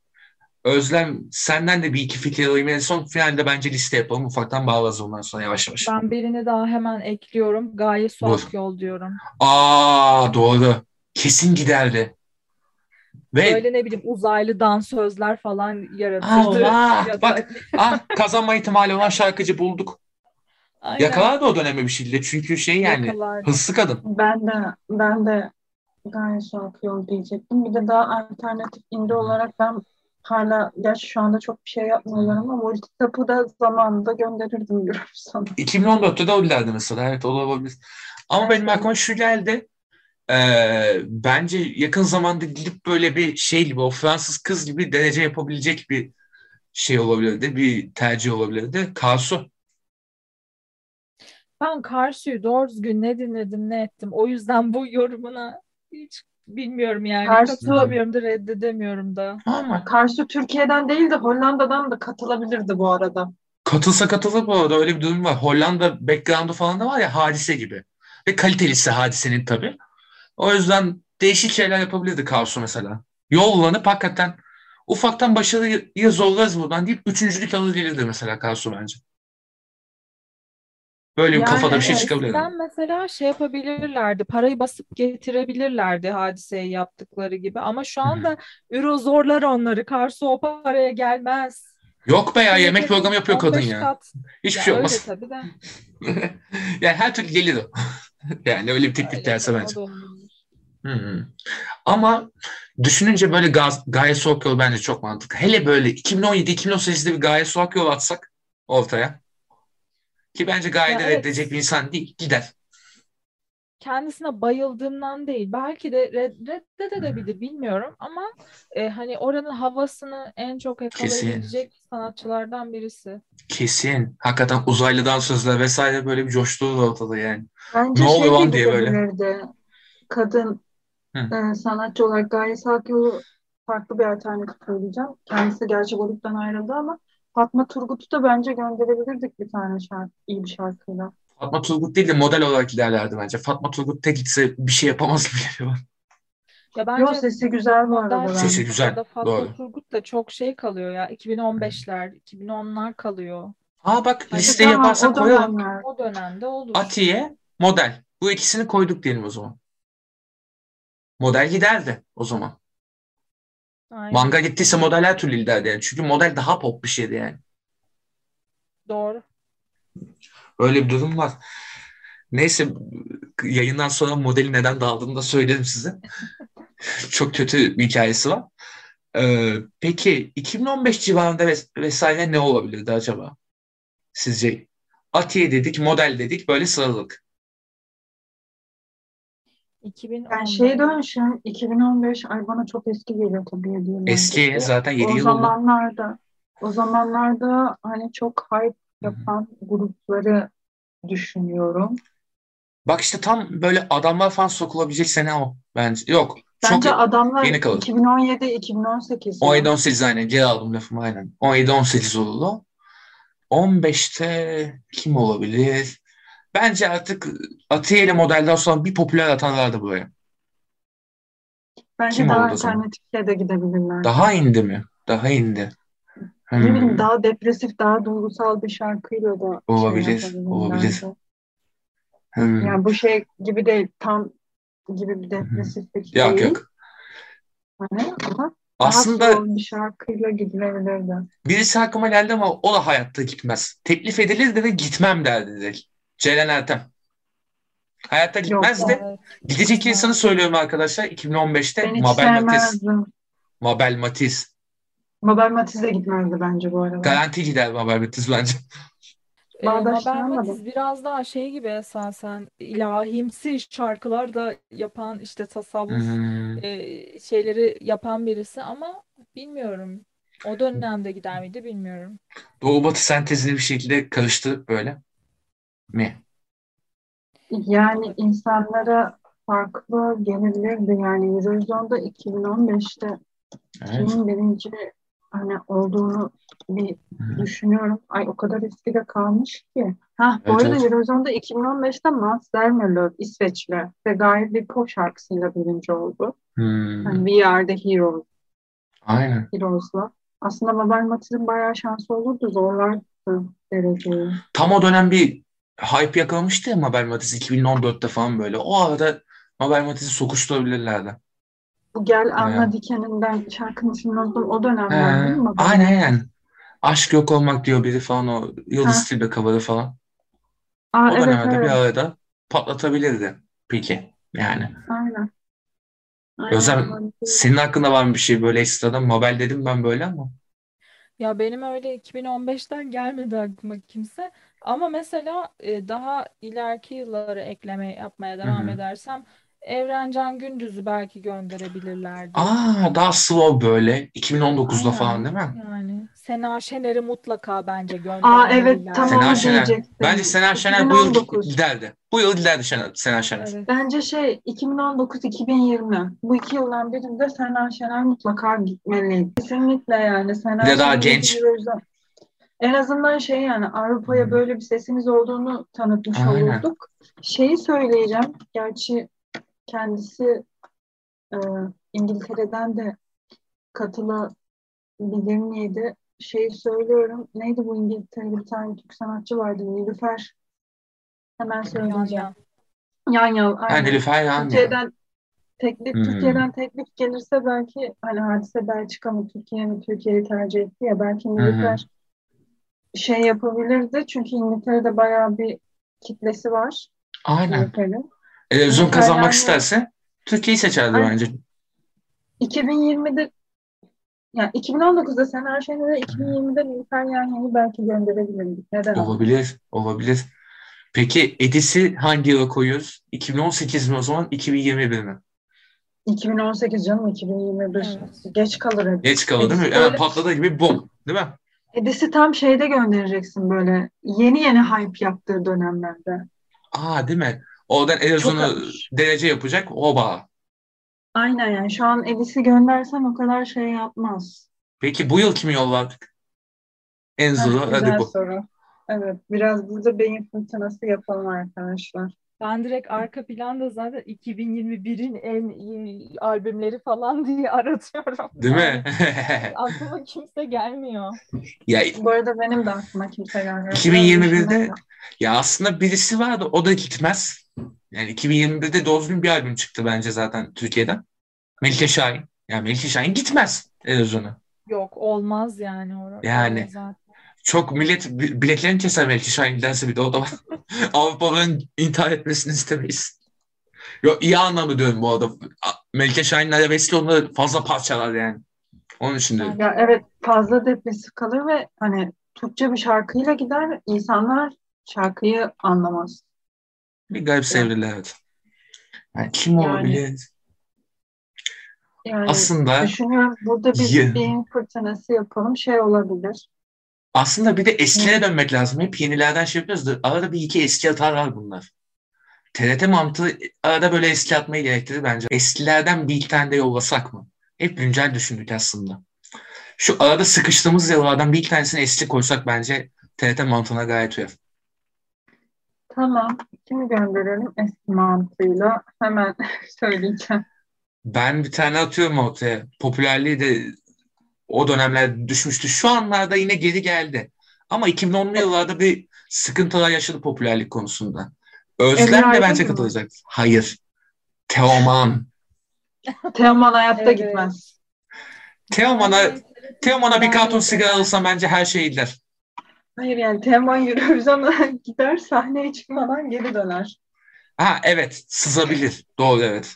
Özlem senden de bir iki fikir alayım. En son finalde bence liste yapalım. Ufaktan bağlarız ondan sonra yavaş yavaş. Ben birini daha hemen ekliyorum. Gaye. Suak Yol diyorum. Aa doğru. Kesin giderdi. Ve Böyle ne bileyim uzaylı dansözler falan yaratırdı. Allah Ya da- bak ah, kazanma ihtimali olan şarkıcı bulduk. Aynen. Yakalardı o dönemi bir şekilde. Çünkü şey yani Yakalardı. hırslı kadın. Ben de ben de gayet soğuk yol diyecektim. Bir de daha alternatif indie olarak ben hala gerçi şu anda çok bir şey yapmıyorlar ama Multitap'ı da zamanında gönderirdim Eurovision'a. 2014'te de öyleydi mesela. Evet olabilir. Ama Evet, benim aklıma şu geldi. Ee, bence yakın zamanda gidip böyle bir şey gibi o Fransız kız gibi derece yapabilecek bir şey olabilirdi. Bir tercih olabilirdi. Karsu. Ben Karsu'yu doğru düzgün ne dinledim ne ettim. O yüzden bu yorumuna hiç bilmiyorum yani. Karsu- Katılamıyorum da reddedemiyorum da. Ama Karşı Türkiye'den değil de Hollanda'dan da katılabilirdi bu arada. katılsa katılır bu arada öyle bir durum var. Hollanda background'u falan da var ya hadise gibi. Ve kalitelisi hadisenin tabii. O yüzden değişik şeyler yapabilirdi Karsu mesela. Yollanıp hakikaten ufaktan başarıyı zorlarız buradan deyip üçüncülük alır gelirdi mesela Karsu bence. Böyle bir Yani kafada bir şey evet, çıkabilirdi. Eskiden mesela şey yapabilirlerdi. Parayı basıp getirebilirlerdi hadiseyi yaptıkları gibi. Ama şu anda Euro zorlar onları. Karsu o paraya gelmez. Yok be ya yemek programı yapıyor kadın 15 ya. kat. Hiçbir Ya şey olmaz. tabii de. Yani her türlü gelir o. Yani öyle bir teklif gelse bence. Ama düşününce böyle gaz, Gaye Soğuk Yol bence çok mantıklı. Hele böyle 2017-2018'de bir Gaye Soğuk Yol atsak ortaya. Ki bence Gaye Ya de evet. reddedecek bir insan değil. Gider. kendisine bayıldığımdan değil. Belki de red- reddedebilir bilmiyorum ama e, hani oranın havasını en çok yakalayabilecek sanatçılardan birisi. Kesin. Hakikaten uzaylıdan sözler vesaire böyle bir coştuğu da ortada yani. Bence Ne şey oluyor lan de diye böyle. Kadın Hı. e, sanatçı olarak Gaye Sakyolu farklı bir alternatif söyleyeceğim. Kendisi gerçi gruptan ayrıldı ama Fatma Turgut'u da bence gönderebilirdik bir tane şarkı, iyi bir şarkıyla. Fatma Turgut değil de model olarak giderlerdi bence. Fatma Turgut tek gitse bir şey yapamaz geliyor. Ya Yo bence sesi güzel bu arada. Sesi güzel, Fatma doğru. Turgut da çok şey kalıyor ya. 2015'ler, 2010'lar kalıyor. Aa bak listeyi Tamam, yaparsak o koyalım. dönemler. O dönemde olur. Atiye, model. Bu ikisini koyduk diyelim o zaman. Model giderdi o zaman. Aynen. Manga gittiyse model her türlü giderdi yani. Çünkü model daha pop bir şeydi yani. Doğru. Öyle bir durum var. Neyse yayından sonra modeli neden dağıldığını da söylerim size. Çok kötü bir hikayesi var. Ee, peki 2015 civarında ves- vesaire ne olabilirdi acaba? Sizce? Atiye dedik, model dedik, böyle sıraladık. Ben 2015. şeye dönüşüm 2015 ay bana çok eski geliyor tabii 7 yıl Eski öncesi. zaten 7 O yıl oldu. zamanlarda o zamanlarda hani çok hype yapan grupları düşünüyorum. Bak işte tam böyle adamlar falan sokulabilecek sene o bence. Yok. Çok Bence adamlar yeni kalır. 2017-2018 ya. 17-18 aynen. Geri aldım lafımı aynen. 17-18 oldu. 15'te kim olabilir? Bence artık Atiye modelden sonra bir popüler atanlar buraya. Bence Kim daha alternatifle de gidebilirler. Daha indi mi? Daha indi. Ne Hmm. bileyim daha depresif, daha duygusal bir şarkıyla da şey Olabilir, yapabilirler olabilir. Hmm. Yani bu şey gibi değil, tam gibi bir depresiflik Yok değil. yok. Hani ama daha Aslında bir şarkıyla gidilebilirdi. birisi aklıma geldi ama o da hayatta gitmez. Teklif edilirdi ve gitmem derdi direkt. Ceren Ertem. Hayatta Yok gitmez de Evet, gidecek insanı söylüyorum arkadaşlar. 2015'te Ben Mabel Matiz. Mabel Matiz. Mabel Matiz de gitmezdi bence bu arada. Garanti gider Mabel Matiz bence. Ee, Mabel. Matiz biraz daha şey gibi esasen ilahimsi şarkılar da yapan işte tasavvuf Hmm. e, şeyleri yapan birisi ama bilmiyorum. O dönemde gider miydi bilmiyorum. Doğu Batı sentezini bir şekilde karıştırıp böyle mi? Yani insanlara farklı gelebilirdi. Yani Eurovision'da 2015'te Evet. kimin birinci hani olduğunu bir Hı. düşünüyorum. Ay o kadar eski de kalmış ki. Ha bu Evet, arada evet. Eurovision'da 2015'te Mats Zelmerlöw İsveçli ve gayet bir pop şarkısıyla birinci oldu. Hmm. Hani We Are the Heroes, Aynen. Heroes'la. Aslında Mabel Matiz'in bayağı şansı olurdu. Zorlardı dereceyi. Tam o dönem bir hype yakalamıştı ya Mabel Matiz 2014'te falan böyle. O arada Mabel Matiz'i sokuşturabilirlerdi. Bu Gel Anla Bayağı. Diken'inden şarkının ismini unuttum. O dönemler değil mi aynen aynen. Aşk yok olmak diyor biri falan o. Yıldız Tilbe cover'ı falan. Aa O evet dönemde bir evet. arada patlatabilirdi. Peki yani. Aynen. Aynen Özlem senin hakkında var mı bir şey böyle ekstradan? Mabel dedim ben böyle ama. Ya benim öyle 2015'ten gelmedi aklıma kimse. Ama mesela e, daha ileriki yıllara ekleme yapmaya Hı devam hı. edersem Evrencan Gündüz'ü belki gönderebilirlerdi. Aa daha slow böyle 2019'da falan Aynen. değil mi? Yani Sena Şener'i mutlaka bence Aa evet tam göndermelilerdi. Sena Şener. diyecektim. Bence Sena Şener bu yıl 2019. giderdi. Bu yıl giderdi Şener, Sena Şener. Evet. Bence şey 2019-2020 bu iki yıldan birinde Sena Şener mutlaka gitmeliydi. Kesinlikle yani Sena Bir de daha Şener'i genç. Eurovision- En azından şey yani Avrupa'ya Hı. böyle bir sesimiz olduğunu tanıtmış Aynen. olurduk. Şeyi söyleyeceğim. Gerçi kendisi e, İngiltere'den de katılabilir miydi? Şeyi söylüyorum. Neydi bu İngiltere'de bir tane Türk sanatçı vardı. Nilüfer. Hemen Yan söyleyeceğim. yan. Yan yan aynen. Nilüfer Yağmur. Türkiye'den teklif Hmm. Türkiye'den teklif gelirse belki hani Hadise Belçika mı Türkiye mi Türkiye'yi tercih etti ya belki Hı hı. Şey yapabilirdi. Çünkü İngiltere'de bayağı bir kitlesi var Aynen. Televizyon Nilüfer kazanmak yani isterse Türkiye'yi seçerdi Aynen. bence. 2020'de yani 2019'da Sena Şener'e 2020'de Nilüfer Yanyan'ı belki gönderebilirdik. Neden? Olabilir. Olabilir. Peki Edis'i hangi yıla koyuyoruz? 2018 mi o zaman? 2021 mi? 2018 canım 2021 Evet. geç kalır Edis. Geç kaldı değil mi? Edis Hemen böyle patladığı gibi bom. Değil mi? Edis'i tam şeyde göndereceksin böyle yeni yeni hype yaptığı dönemlerde. Aa değil mi? Oradan Erzurum derece yapacak. Oba. aynen yani şu an Edis'i göndersen o kadar şey yapmaz. Peki bu yıl kimi yolladık? En Heh, zoru hadi bu. soru. Evet, biraz burada beyin fırtınası yapalım arkadaşlar. Ben direkt arka planda zaten 2021'in en iyi albümleri falan diye aratıyorum. Değil Yani mi? aklıma kimse gelmiyor. Ya Bu arada benim de aklıma kimse gelmiyor. Biraz 2021'de düşünmek lazım. ya aslında birisi vardı o da gitmez. Yani 2021'de Dozgun bir albüm çıktı bence zaten Türkiye'den. Melike Şahin. Ya Melike Şahin gitmez Erozyon'a. Yok olmaz yani or Yani. zaten. Çok millet bi- biletlerini keser Melike Şahin giderse bir de o da var. Avrupalıların intihar etmesini istemeyiz. Yok iyi anlamda diyorum bu arada. Melike Şahin'in arabeskle onları fazla parçalar yani. Onun için diyorum. Ya de. evet fazla depresif kalır ve hani Türkçe bir şarkıyla gider insanlar şarkıyı anlamaz. Bir garip Yani sevriler evet. Yani kim Yani- olabilir? Yani Aslında düşünüyorum burada bir beyin fırtınası yapalım. Şey olabilir. Aslında bir de eskilere dönmek lazım. Hep yenilerden şey yapıyoruz da arada bir iki eski atarlar bunlar. TRT mantığı arada böyle eski atmayı gerektirir bence. Eskilerden bir tane de yollasak mı? Hep güncel düşündük aslında. Şu arada sıkıştığımız yıllardan bir tanesini eski koysak bence TRT mantığına gayet uyar. Tamam. Kimi gönderelim eski mantığıyla? Hemen söyleyeceğim. Ben bir tane atıyorum ortaya. Popülerliği de o dönemler düşmüştü. Şu anlarda yine geri geldi. Ama 2010'lu yıllarda bir sıkıntılar yaşadı popülerlik konusunda. Özlem de bence katılacak. Hayır. Teoman. Teoman hayatta Evet. gitmez. Teoman'a Teoman'a bir karton sigara alsam bence her şey gider. Hayır yani Teoman Eurovision'a gider sahneye çıkmadan geri döner. Ha evet sızabilir. Doğru evet.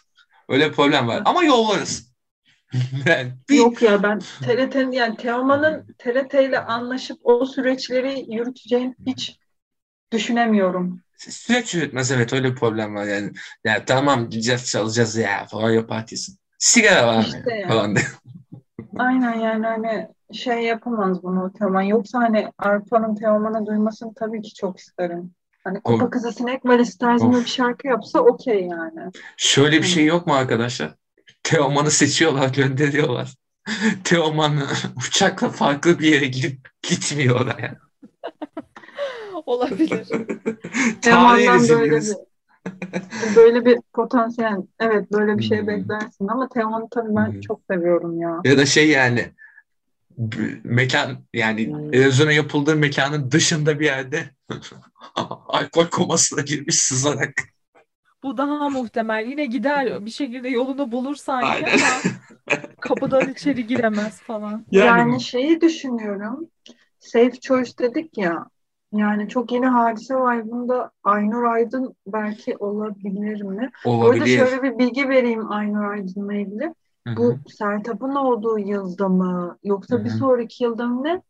Öyle bir problem var. Ama yollarız. Yok ya ben TRT'nin yani Teoman'ın TRT ile anlaşıp o süreçleri yürüteceğini hiç düşünemiyorum. Süreç yürütmez evet öyle bir problem var yani. Ya tamam gideceğiz çalacağız ya falan yapar kesin. Sigara var mı İşte yani. falan de. Aynen yani hani şey yapamaz bunu Teoman. Yoksa hani Arpa'nın Teoman'a duymasını tabii ki çok isterim. Hani Kupa. Kızı Sinek Valisi tarzında Of. bir şarkı yapsa okey yani. Şöyle bir şey yok mu arkadaşlar? Teoman'ı seçiyorlar, gönderiyorlar. Teoman uçakla farklı bir yere gidip gitmiyor oraya. Olabilir. Teoman'dan böyle bir böyle bir potansiyel evet böyle bir şey Hmm. beklersin ama Teoman'ı tabii ben Hmm. çok seviyorum ya. Ya da şey yani mekan yani erozyona yapıldığı mekanın dışında bir yerde alkol komasına girmiş sızarak. Bu daha muhtemel. Yine gider bir şekilde yolunu bulur sanki Aynen. ama kapıdan içeri giremez falan. Yani şeyi düşünüyorum. Safe choice dedik ya. Yani çok yeni hadise var. Bunda Aynur Aydın belki olabilir mi? Olabilir. şöyle bir bilgi vereyim Aynur Aydın'la ilgili. Hı hı. Bu Sertab'ın olduğu yılda mı yoksa bir Hı hı. sonraki yılda mı ne?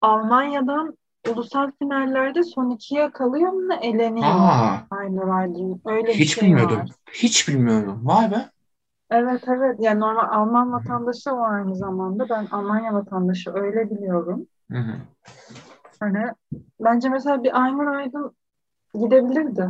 Almanya'dan ulusal finallerde son ikiye kalıyor mu eleniyor Aa, Aynur Aydın. Öyle bir hiç şey bilmiyordum. var. Hiç bilmiyordum. Vay be. Evet evet. Yani normal Alman vatandaşı o aynı zamanda. Ben Almanya vatandaşı öyle biliyorum. Hı hı. Hani bence mesela bir Aynur Aydın gidebilirdi.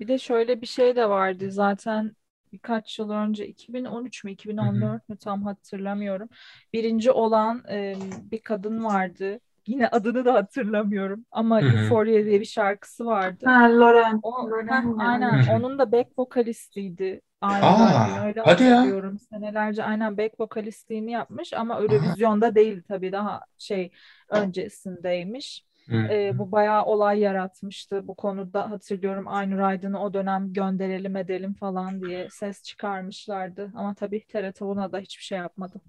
Bir de şöyle bir şey de vardı zaten birkaç yıl önce 2013 mü 2014 mü tam hatırlamıyorum. Birinci olan e, bir kadın vardı. Yine adını da hatırlamıyorum ama. Euphoria diye bir şarkısı vardı. Ha Loren. O, Loren heh, aynen onun da back vokalistiydi. Aynur Aa, öyle hadi ya. hatırlıyorum. Senelerce aynen back vokalistliğini yapmış ama Eurovision'da değildi tabii daha şey öncesindeymiş. Hı. Ee, bu bayağı olay yaratmıştı bu konuda hatırlıyorum Aynur Aydın'ı o dönem gönderelim edelim falan diye ses çıkarmışlardı ama tabii TRT buna da hiçbir şey yapmadı.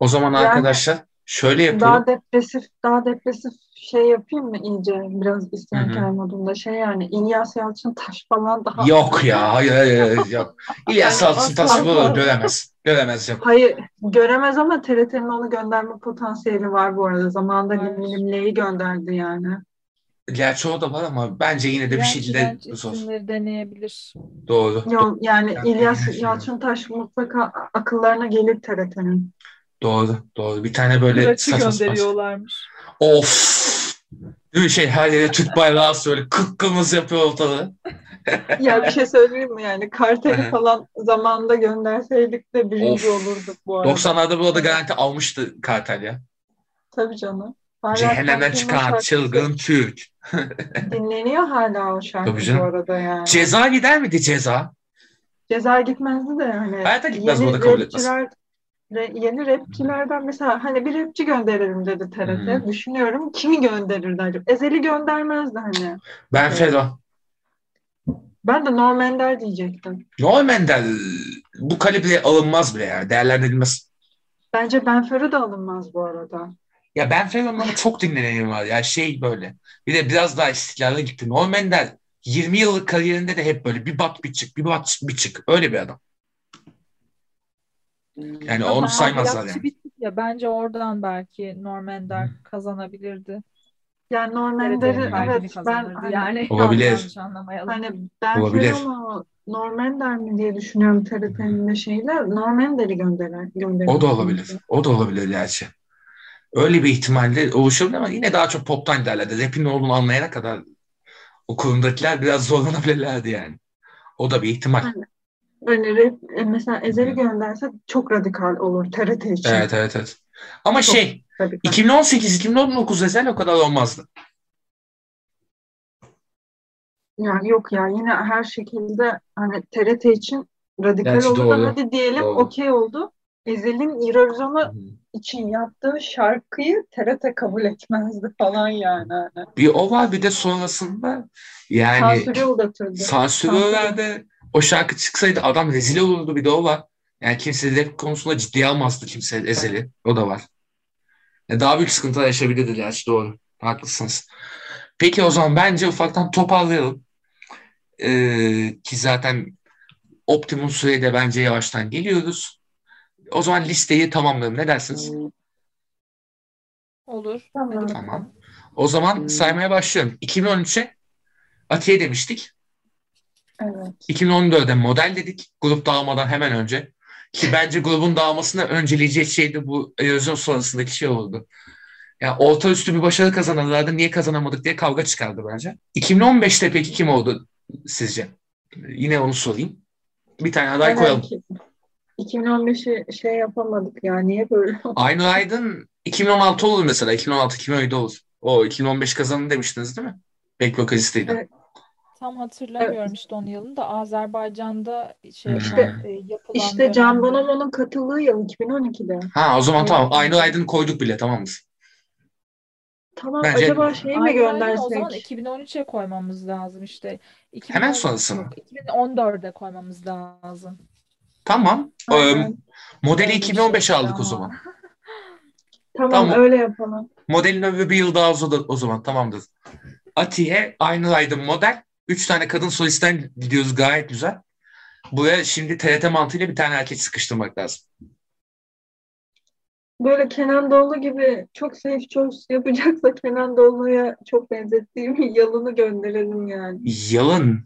O zaman Yani- arkadaşlar şöyle yapalım. Daha depresif, daha depresif şey yapayım mı iyice biraz isyankar modunda şey yani İlyas Yalçıntaş falan daha Yok ya hayır hayır, hayır yok. İlyas Yani Salçın asla- tasvuru göremez. Göremez yok. Hayır göremez ama TRT'nin onu gönderme potansiyeli var bu arada. Zamanında. Limlimle'yi gönderdi yani. Gerçi o da var ama bence yine de bir şekilde zor. isimleri deneyebilir. Doğru. Yok yani Yani İlyas yani- Yalçıntaş mutlaka akıllarına gelir TRT'nin. Doğru. Doğru. Bir tane böyle Kıraç'ı saçma gönderiyorlarmış. Of. Değil mi şey her yere Türk bayrağı söyle kıpkırmızı yapıyor ortalığı. Ya bir şey söyleyeyim mi yani Kartel'i falan zamanında gönderseydik de birinci Of. olurduk bu arada. 90'larda bu arada garanti almıştı Kartel ya. Tabii canım. Hala o çıkan şarkısı çılgın Türk. dinleniyor hala o şarkı Tabii canım. bu arada yani. Ceza gider miydi ceza? Ceza gitmezdi de hani Hayatta gitmez, yeni bu arada kabul etmez. Yeni rapçilerden mesela hani bir rapçi gönderelim dedi TRT. Hmm. Düşünüyorum kimi gönderirdi acaba? Ezel'i göndermezdi hani. Ben Evet. Fero. Ben de Norm Ender diyecektim. Normalmente bu kalibre alınmaz bile ya. Değerlendirilmez. Bence Ben Fero da alınmaz bu arada. Ya ben Fero'nun ama çok dinleneni var. Ya şey böyle. Bir de biraz daha istikrarlı gitti. Norm Ender 20 yıllık kariyerinde de hep böyle bir bat bir çık, bir bat bir çık. Öyle bir adam. Yani Ama onu yani. bitti ya bence oradan belki Norm Ender kazanabilirdi. Yani Norman TRT'nin Der'i kalbini evet ben hani, Yani Olabilir. hani ben Olabilir. şey ama Norman Der mi diye düşünüyorum TRT'nin de şeyle Norman Der'i gönderen gönderen. O da olabilir. O da olabilir gerçi. Öyle bir ihtimalle oluşabilir ama yine daha çok poptan derlerdi. Rap'in ne olduğunu anlayana kadar o kurumdakiler biraz zorlanabilirlerdi yani. O da bir ihtimal. Hani rap, e, mesela Ezel'i gönderse çok radikal olur TRT için. Evet evet evet. Ama Çok şey radikal. 2018-2019 özel o kadar olmazdı. Yani yok ya yine her şekilde hani TRT için radikal Gerçi oldu doğru. hadi diyelim okey oldu. Ezel'in Eurovision'a için yaptığı şarkıyı TRT kabul etmezdi falan yani. Bir o var bir de sonrasında yani Sansürü uğratırdı. sansürlerde o şarkı çıksaydı adam rezil olurdu bir de o var. Yani kimse rap konusunda ciddiye almazdı kimse Ezel'i. O da var. Yani daha büyük sıkıntılar yaşayabilirdi gerçi doğru. Haklısınız. Peki o zaman bence ufaktan toparlayalım. Ee, ki zaten optimum sürede bence yavaştan geliyoruz. O zaman listeyi tamamlayalım. Ne dersiniz? Olur. Tamam. Tamam. O zaman saymaya başlıyorum. 2013'e Atiye demiştik. Evet. 2014'de model dedik. Grup dağılmadan hemen önce. Ki bence grubun dağılmasını önceleyecek şey de bu erozyon sonrasındaki şey oldu. Yani orta üstü bir başarı kazanırlardı. Niye kazanamadık diye kavga çıkardı bence. 2015'te peki kim oldu sizce? Yine onu sorayım. Bir tane aday koyalım. Aynen ki 2015'i şey yapamadık ya. Niye böyle? Aynur Aydın 2016 olur mesela. 2016-2017 olur. O 2015 kazandı demiştiniz değil mi? Back vokalistiydi. Evet. Tam hatırlamıyorum işte onun yılını da Azerbaycan'da şey İşte- yapan, e, yapılan İşte Can. Bonomo'nun katıldığı yıl 2012'de. Ha o zaman tamam. Evet. Aynur Aydın'ı koyduk bile tamam mı? Tamam Bence- acaba şeyi mi aynen. o zaman göndersek? 2013'e koymamız lazım işte. 2010 Hemen sonrası mı? yok, 2014'e koymamız lazım. Tamam. Ee, Aynen. modeli Öyle bir 2015 şeydi aldık o ama. zaman. Tamam Tamam. öyle yapalım. Modelin ömrü bir yıl daha uzadı o zaman tamamdır. Atiye, Aynur Aydın model. Üç tane kadın solistten gidiyoruz gayet güzel. Buraya şimdi TRT mantığıyla bir tane erkek sıkıştırmak lazım. Böyle Kenan Doğulu gibi çok safe choice yapacaksa Kenan Doğulu'ya çok benzettiğim Yalın'ı gönderelim yani. Yalın.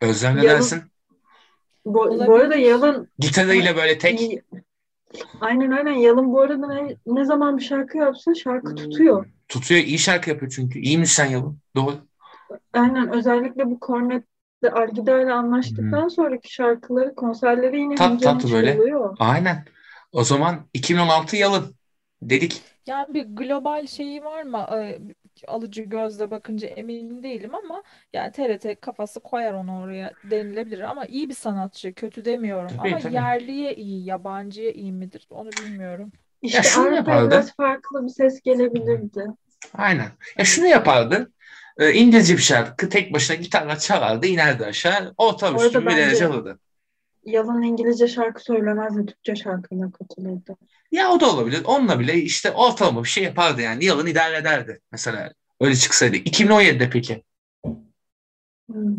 Özlem ne Yalın. dersin? Bu, bu arada Yalın Gitarıyla böyle tek. aynen aynen Yalın bu arada ne, ne zaman bir şarkı yapsa şarkı tutuyor. Tutuyor. iyi şarkı yapıyor çünkü. İyiymiş sen Yalın. Doğru. Aynen özellikle bu Kornet'le Algida ile anlaştıktan sonraki şarkıları konserleri yine Tat tatlı böyle. oluyor. Aynen. O zaman 2016 Yalın dedik. Yani bir global şeyi var mı? Ee, alıcı gözle bakınca emin değilim ama yani TRT kafası koyar onu oraya denilebilir ama iyi bir sanatçı, kötü demiyorum Tabii, ama tabii. yerliye iyi, yabancıya iyi midir? Onu bilmiyorum. İşte şunu Avrupa'ya yapardı. biraz farklı bir ses gelebilirdi. Aynen. Ya şunu yapardı. Ee, İngilizce bir şarkı tek başına gitarla çalardı, inerdi aşağı. Orada üstü bir derece alırdı. Yalın İngilizce şarkı söylemez de Türkçe şarkıyla katılırdı. Ya o da olabilir. Onunla bile işte ortalama bir şey yapardı yani. Yalın idare ederdi mesela. Öyle çıksaydı. 2017'de peki. Hmm.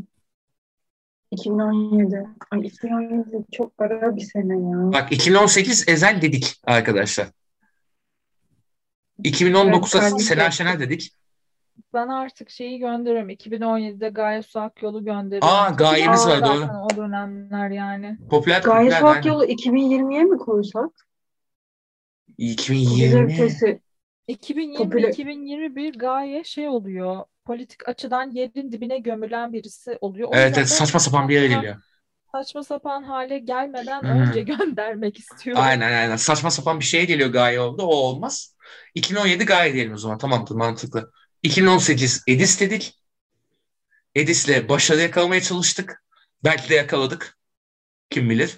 2017. Ay 2017 çok ara bir sene ya. Bak 2018 Ezel dedik arkadaşlar. 2019'da Evet, Sena Şener dedik. Ben artık şeyi gönderiyorum. 2017'de Gaye Su Akyol'u gönderiyorum. Aa gayemiz var doğru. o dönemler yani. Popüler Gaye popüler Suak aynen. Yolu 2020'ye mi koysak? Bize 2020. vitesi. 2020-2021 Gaye şey oluyor. Politik açıdan yerin dibine gömülen birisi oluyor. O Evet yüzden evet saçma sapan bir yere geliyor. saçma sapan hale gelmeden Hı. önce göndermek istiyorum. Aynen aynen. Saçma sapan bir şeye geliyor Gaye oldu. O olmaz. 2017 Gaye diyelim o zaman. Tamamdır mantıklı. 2018 Edis dedik. Edis'le başarı yakalamaya çalıştık. Belki de yakaladık. Kim bilir.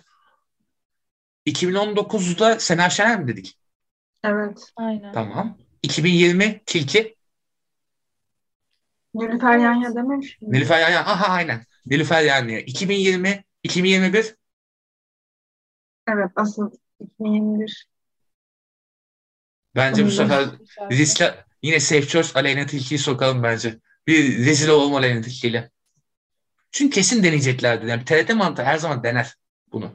2019'da Sena Şener mi dedik? Evet. Aynen. Tamam. 2020 Tilki. Nilüfer Yanya dememiş mi? Nilüfer Yahya. Aha aynen. Nilüfer Yahya. 2020 2021 Evet asıl 2021. bence bu sefer riskle yine Safe Choice Aleyna Tilki'yi sokalım bence. Bir rezil olalım Aleyna Tilki'yle. Çünkü kesin deneyeceklerdi. Yani TRT mantığı her zaman dener bunu.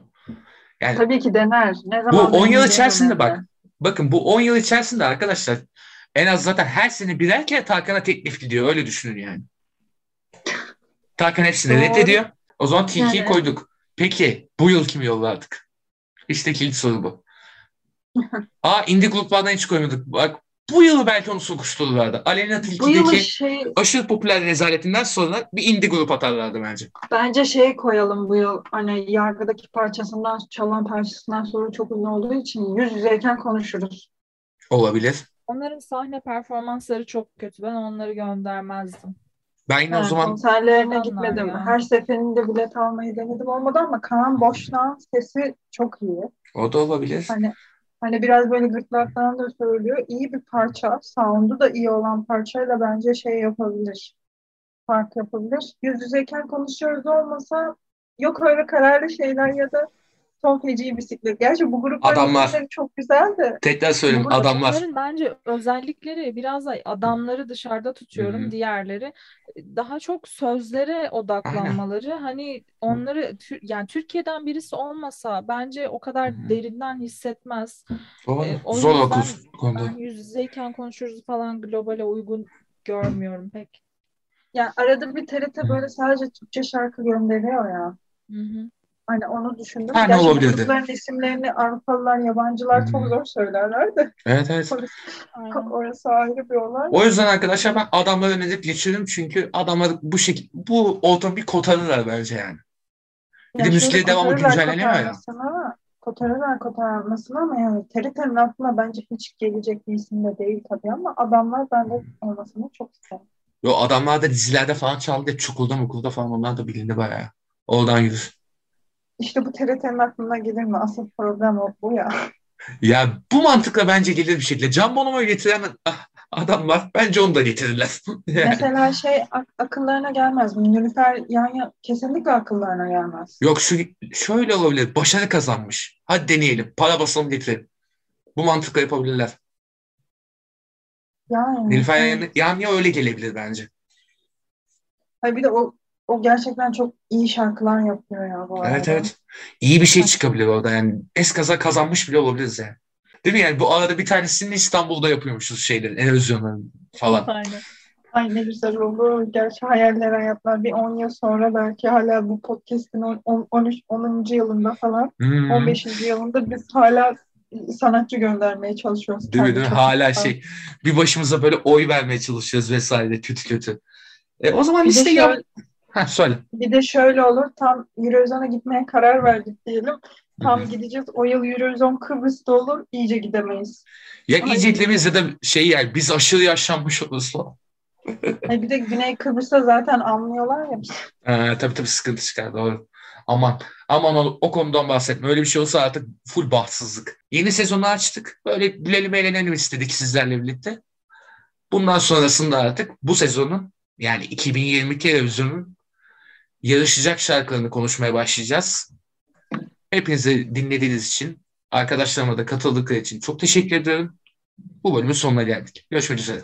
Yani Tabii ki dener. Ne bu zaman 10 yıl içerisinde bak. Bakın bu 10 yıl içerisinde arkadaşlar En az zaten her sene birer kere Tarkan'a teklif gidiyor. Öyle düşünün yani. Tarkan hepsini Doğru. reddediyor. O zaman tilkiyi Yani. koyduk. Peki bu yıl kimi yolladık? İşte kilit soru bu. Aa indie gruplardan hiç koymadık. Bak bu yıl belki onu sokuştururlardı. Aleyna Bu yıl Tilki'deki şey aşırı popüler rezaletinden sonra bir indie grup atarlardı bence. bence şey koyalım bu yıl hani yargıdaki parçasından çalan parçasından sonra çok ünlü olduğu için yüz yüzeyken konuşuruz. Olabilir. Onların sahne performansları çok kötü. Ben onları göndermezdim. Ben yine o Ha, zaman konserlerine gitmedim. ya. Her seferinde bilet almayı denedim olmadı ama Kaan Boşnak'ın sesi çok iyi. o da olabilir. Hani hani biraz böyle gırtlak da söylüyor. İyi bir parça. Sound'u da iyi olan parçayla bence şey yapabilir. Fark yapabilir. Yüz yüzeyken konuşuyoruz olmasa yok öyle kararlı şeyler ya da son feci bisiklet. Gerçi bu grupların Adamlar. çok güzel de Tekrar söyleyeyim Bu- adamlar. Bence özellikleri biraz da adamları dışarıda tutuyorum. Hı hı. Diğerleri daha çok sözlere odaklanmaları. Hani onları yani Türkiye'den birisi olmasa bence o kadar Hı hı. derinden hissetmez. Doğru. E, o Zor bu konuda. Ben yüz yüzeyken konuşuruz falan globale uygun görmüyorum pek. yani arada bir TRT böyle sadece Türkçe şarkı gönderiyor ya. Hı hı. Hani onu düşündüm. Ha, ne olabilirdi? grupların isimlerini Avrupalılar, yabancılar çok Hmm. zor söylerler de Evet evet. orası, orası ayrı bir olay. O yüzden arkadaşlar ben adamları önerip geçiyorum çünkü adamlar bu şekilde bu ortamı bir kotarırlar bence yani. Bir de Yani müzikleri şöyle devamlı güncelleniyor ya. kotarırlar kotarmasını ama yani TRT'nin aklına bence hiç gelecek bir isim de değil tabii ama adamlar bende olmasını çok isterim. Yo adamlar da dizilerde falan çaldı. Hep Çukur'da Mukur'da falan onlar da bilindi bayağı. Oradan yürür. İşte bu TRT'nin aklına gelir mi? Asıl problem o bu ya. Ya bu mantıkla bence gelir bir şekilde. Can Bonomo'yu getiren adamlar bence onu da getirirler. Yani. Mesela şey ak- akıllarına gelmez. Nilüfer yani kesinlikle akıllarına gelmez. Yok şu şöyle olabilir. Başarı kazanmış. Hadi deneyelim. Para basalım getirelim. Bu mantıkla yapabilirler. Yani, Nilüfer evet. yani, yani öyle gelebilir bence. Hayır, bir de o o gerçekten çok iyi şarkılar yapıyor ya bu Evet arada. evet. İyi bir şey çıkabilir orada yani. Eskaza kazanmış bile olabiliriz yani. Değil mi yani? Bu arada bir tanesini İstanbul'da yapıyormuşuz şeylerin, Erozyon'un falan. Aynen. Ay ne güzel olur. Gerçi hayaller hayatlar bir 10 yıl sonra belki hala bu podcast'in 10, 10, 13, 10. yılında falan Hmm. 15. yılında biz hala sanatçı göndermeye çalışıyoruz. Değil mi, değil mi? Hala şey bir başımıza böyle oy vermeye çalışıyoruz vesaire kötü kötü. E, o zaman Bir de liste yap. şöyle, Ha söyle. bir de şöyle olur. Tam Eurovision'a gitmeye karar verdik diyelim. Tam Hı hı. gideceğiz. O yıl Eurovision Kıbrıs'ta olur. iyice gidemeyiz. Ya Ay. iyice gitmemiz ya da şey yani biz aşırı yaşlanmış oluruz falan. Ay bir de Güney Kıbrıs'ta zaten anlıyorlar ya. Ee, tabii tabii sıkıntı çıkar doğru. Aman aman o, o konudan bahsetme. Öyle bir şey olsa artık full bahtsızlık. Yeni sezonu açtık. Böyle gülelim eğlenelim istedik sizlerle birlikte. Bundan sonrasında artık bu sezonun yani 2022 revizyonun yarışacak şarkılarını konuşmaya başlayacağız. Hepinize dinlediğiniz için, arkadaşlarıma da katıldıkları için çok teşekkür ediyorum. Bu bölümün sonuna geldik. Görüşmek üzere.